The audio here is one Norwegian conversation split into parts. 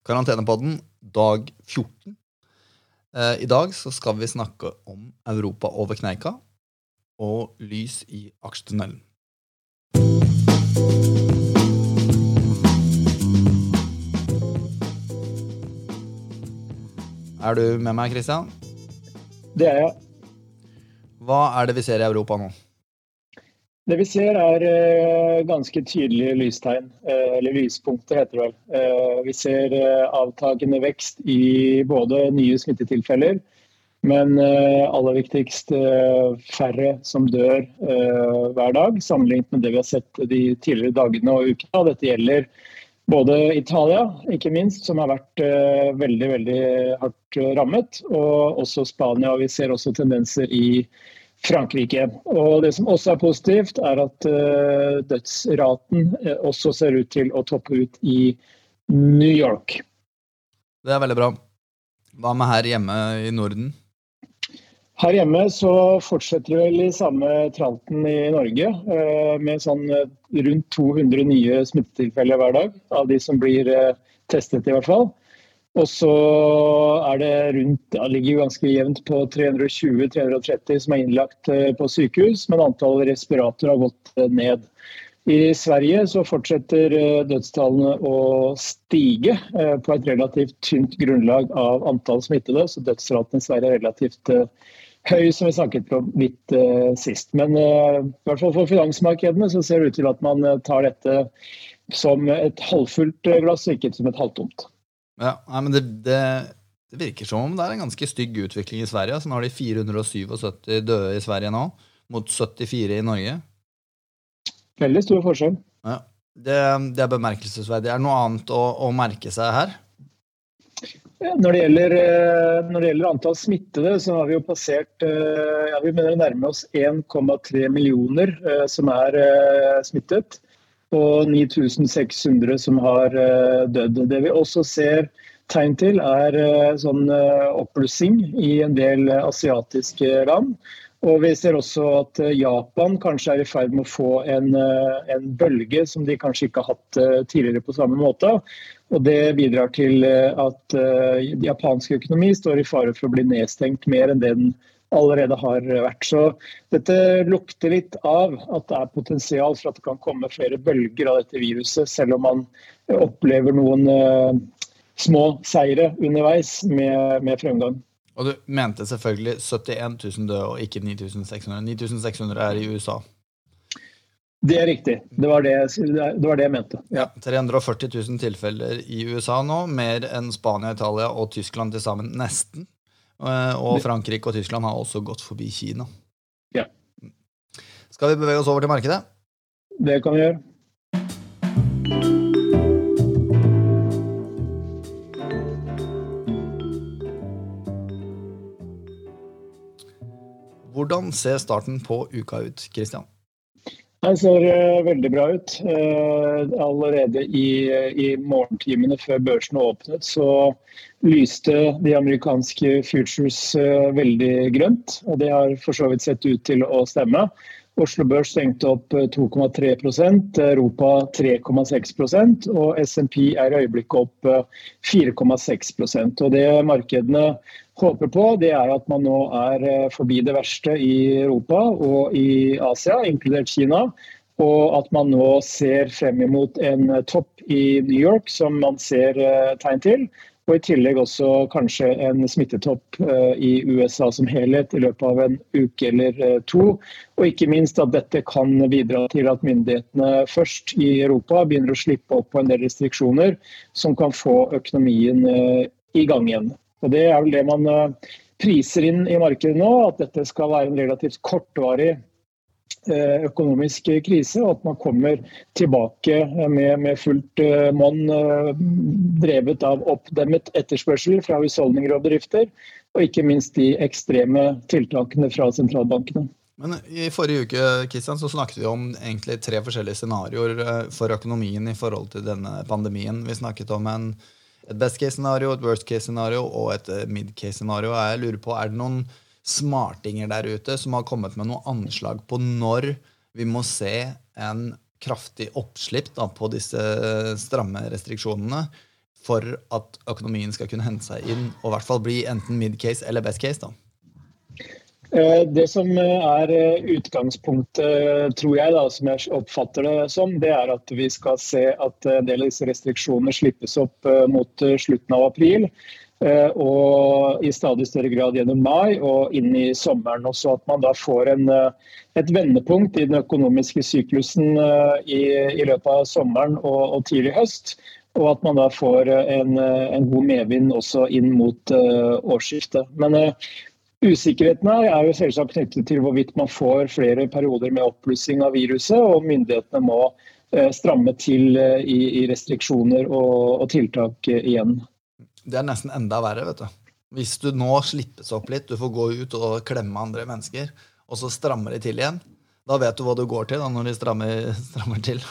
Karantenepodden dag 14. Eh, I dag så skal vi snakke om Europa over kneika og lys i aksjetunnelen. Er du med meg, Christian? Det er jeg. Hva er det vi ser i Europa nå? Det vi ser er eh, ganske tydelige lystegn, eh, eller lyspunkter heter det vel. Eh, vi ser avtagende vekst i både nye smittetilfeller, men aller viktigst færre som dør hver dag, sammenlignet med det vi har sett de tidligere dagene og ukene. Dette gjelder både Italia, ikke minst, som har vært veldig veldig hardt rammet, og også Spania. Vi ser også tendenser i Frankrike. Og Det som også er positivt, er at eh, dødsraten eh, også ser ut til å toppe ut i New York. Det er veldig bra. Hva med her hjemme i Norden? Her hjemme så fortsetter vi vel i samme tralten i Norge, eh, med sånn rundt 200 nye smittetilfeller hver dag, av de som blir testet i hvert fall. Og så er det rundt, ja, ligger ganske jevnt på 320-330 som er innlagt eh, på sykehus, men antallet respiratorer har gått eh, ned. I Sverige så fortsetter eh, dødstallene å stige på et relativt tynt grunnlag av antall smittede, så dødsraten i Sverige er relativt høy, som vi snakket om litt sist. Men i hvert fall for finansmarkedene så ser det ut til at man tar dette som et halvfullt glass, ikke som et halvtomt. Ja, nei, men det, det, det virker som om det er en ganske stygg utvikling i Sverige. Så nå har de 477 døde i Sverige nå, mot 74 i Norge. Veldig stor forskjell. Ja, det, det er bemerkelsesverdig. Er det noe annet å, å merke seg her? Ja, Når det, gjelder, eh, når det gjelder antall smittede, så har vi jo passert eh, ja, Vi mener å nærme oss 1,3 millioner eh, som er smittet. Og 9600 som har dødd. Det vi også ser tegn til, er eh, sånn eh, oppblussing i en del eh, asiatiske land. Og vi ser også at Japan kanskje er i ferd med å få en, en bølge som de kanskje ikke har hatt tidligere på samme måte. Og Det bidrar til at japansk økonomi står i fare for å bli nedstengt mer enn det den allerede har vært. Så dette lukter litt av at det er potensial for at det kan komme flere bølger av dette viruset, selv om man opplever noen små seire underveis med, med fremgang. Og du mente selvfølgelig 71 000 døde og ikke 9600. 9600 er i USA. Det er riktig. Det var det, det, var det jeg mente. Ja. 340 000 tilfeller i USA nå, mer enn Spania, Italia og Tyskland til sammen. Nesten. Eh, Og Frankrike og Tyskland har også gått forbi Kina. Ja. Skal vi bevege oss over til markedet? Det kan vi gjøre. Hvordan ser starten på uka ut, Christian? Det ser uh, veldig bra ut. Uh, allerede i, i morgentimene før børsene åpnet, så lyste de amerikanske futures uh, veldig grønt. Og det har for så vidt sett ut til å stemme. Oslo Børs stengte opp eh, 2,3% Europa 3,6 og SMP er i øyeblikket opp eh, 4,6% Og Det markedene håper på, det er at man nå er eh, forbi det verste i Europa og i Asia, inkludert Kina. Og at man nå ser frem imot en eh, topp i New York, som man ser eh, tegn til. Og i tillegg også kanskje en smittetopp eh, i USA som helhet i løpet av en uke eller eh, to. Og ikke minst at dette kan bidra til at myndighetene først i Europa begynner å slippe opp på en del restriksjoner som kan få økonomien eh, i gang igjen. Og Det er vel det man priser inn i markedet nå, at dette skal være en relativt kortvarig økonomisk krise, og at man kommer tilbake med, med fullt eh, monn eh, drevet av oppdemmet etterspørsel fra husholdninger og bedrifter, og ikke minst de ekstreme tiltakene fra sentralbankene. Men I forrige uke Christian, så snakket vi om egentlig tre forskjellige scenarioer eh, for økonomien i forhold til denne pandemien. Vi snakket om en, et best case-scenario, et worst case-scenario og et eh, mid case-scenario. Jeg lurer på, Er det noen smartinger der ute som har kommet med noen anslag på når vi må se en kraftig oppslipp da, på disse stramme restriksjonene for at økonomien skal kunne hente seg inn og i hvert fall bli enten mid-case eller best case? da? Eh, det som er utgangspunktet, tror jeg, da, som jeg oppfatter det som, det er at vi skal se at en del av disse restriksjonene slippes opp mot slutten av april. Og i stadig større grad gjennom mai og inn i sommeren. Også at man da får en, et vendepunkt i den økonomiske syklusen i, i løpet av sommeren og, og tidlig høst. Og at man da får en, en god medvind også inn mot uh, årsskiftet. Men uh, usikkerheten her er jo selvsagt knyttet til hvorvidt man får flere perioder med oppblussing av viruset, og myndighetene må uh, stramme til i, i, restriksjoner og, og tiltak igjen. Det er nesten enda verre, vet du. Hvis du nå slippes opp litt, du får gå ut og klemme andre mennesker, og så strammer de til igjen, da vet du hva du går til da, når de strammer, strammer til.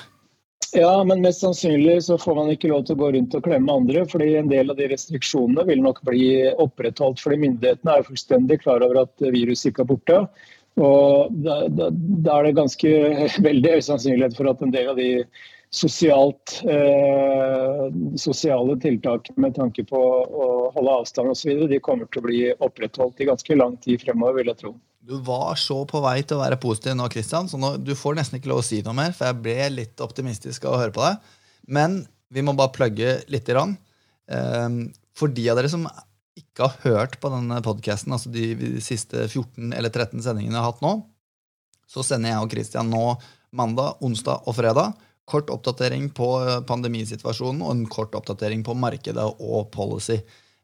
Ja, men mest sannsynlig så får man ikke lov til å gå rundt og klemme andre. fordi en del av de restriksjonene vil nok bli opprettholdt. fordi myndighetene er fullstendig klar over at viruset ikke er borte. Og da, da, da er det ganske veldig høy sannsynlighet for at en del av de sosialt, eh, sosiale tiltak med tanke på å holde avstand osv. de kommer til å bli opprettholdt i ganske lang tid fremover, vil jeg tro. Du var så på vei til å være positiv nå, Christian, så nå, du får nesten ikke lov å si noe mer, for jeg ble litt optimistisk av å høre på deg. Men vi må bare plugge lite grann. rand for de av dere som ikke har hørt på denne podkasten, altså de, siste 14 eller 13 sendingene jeg har hatt nå, så sender jeg og Christian nå mandag, onsdag og fredag kort oppdatering på pandemisituasjonen og en kort oppdatering på markedet og policy.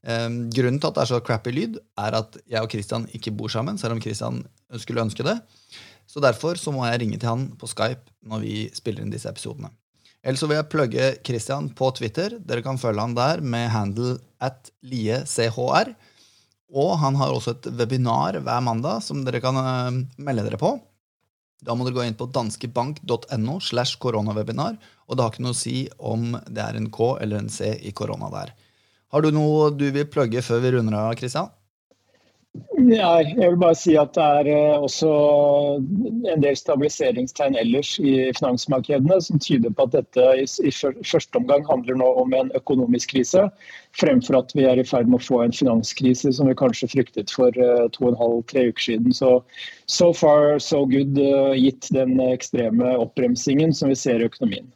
Um, grunnen til at det er så crappy lyd, er at jeg og Christian ikke bor sammen, selv om Christian skulle ønske det. Så derfor så må jeg ringe til han på Skype når vi spiller inn disse episodene. Ellers så vil jeg plugge Christian på Twitter. Dere kan følge han der med handle at liechr. Og han har også et webinar hver mandag som dere kan uh, melde dere på. Da må dere gå inn på danskebank.no slash koronawebinar, og det har ikke noe å si om det er en K eller en C i korona der. Har du noe du vil plugge før vi runder av, Kristian? Nei, jeg vil bare si at det er eh, også en del stabiliseringstegn ellers i finansmarkedene som tyder på at dette i første omgang handler nå om en økonomisk krise, fremfor at vi er i ferd med å få en finanskrise som vi kanskje fryktet for eh, to og en halv, tre uker siden. Så so far so good, eh, gitt den ekstreme oppbremsingen som vi ser i økonomien.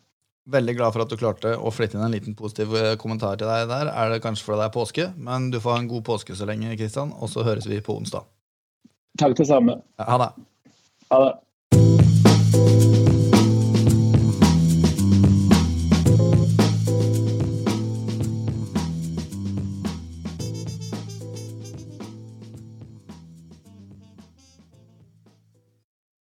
Veldig glad for at du klarte å flytte inn en liten positiv eh, kommentar til deg der. Er det kanskje fordi det er påske, men du får ha en god påske så lenge, Kristian, og så høres vi på onsdag. Takk det samme. ha det. Ha det.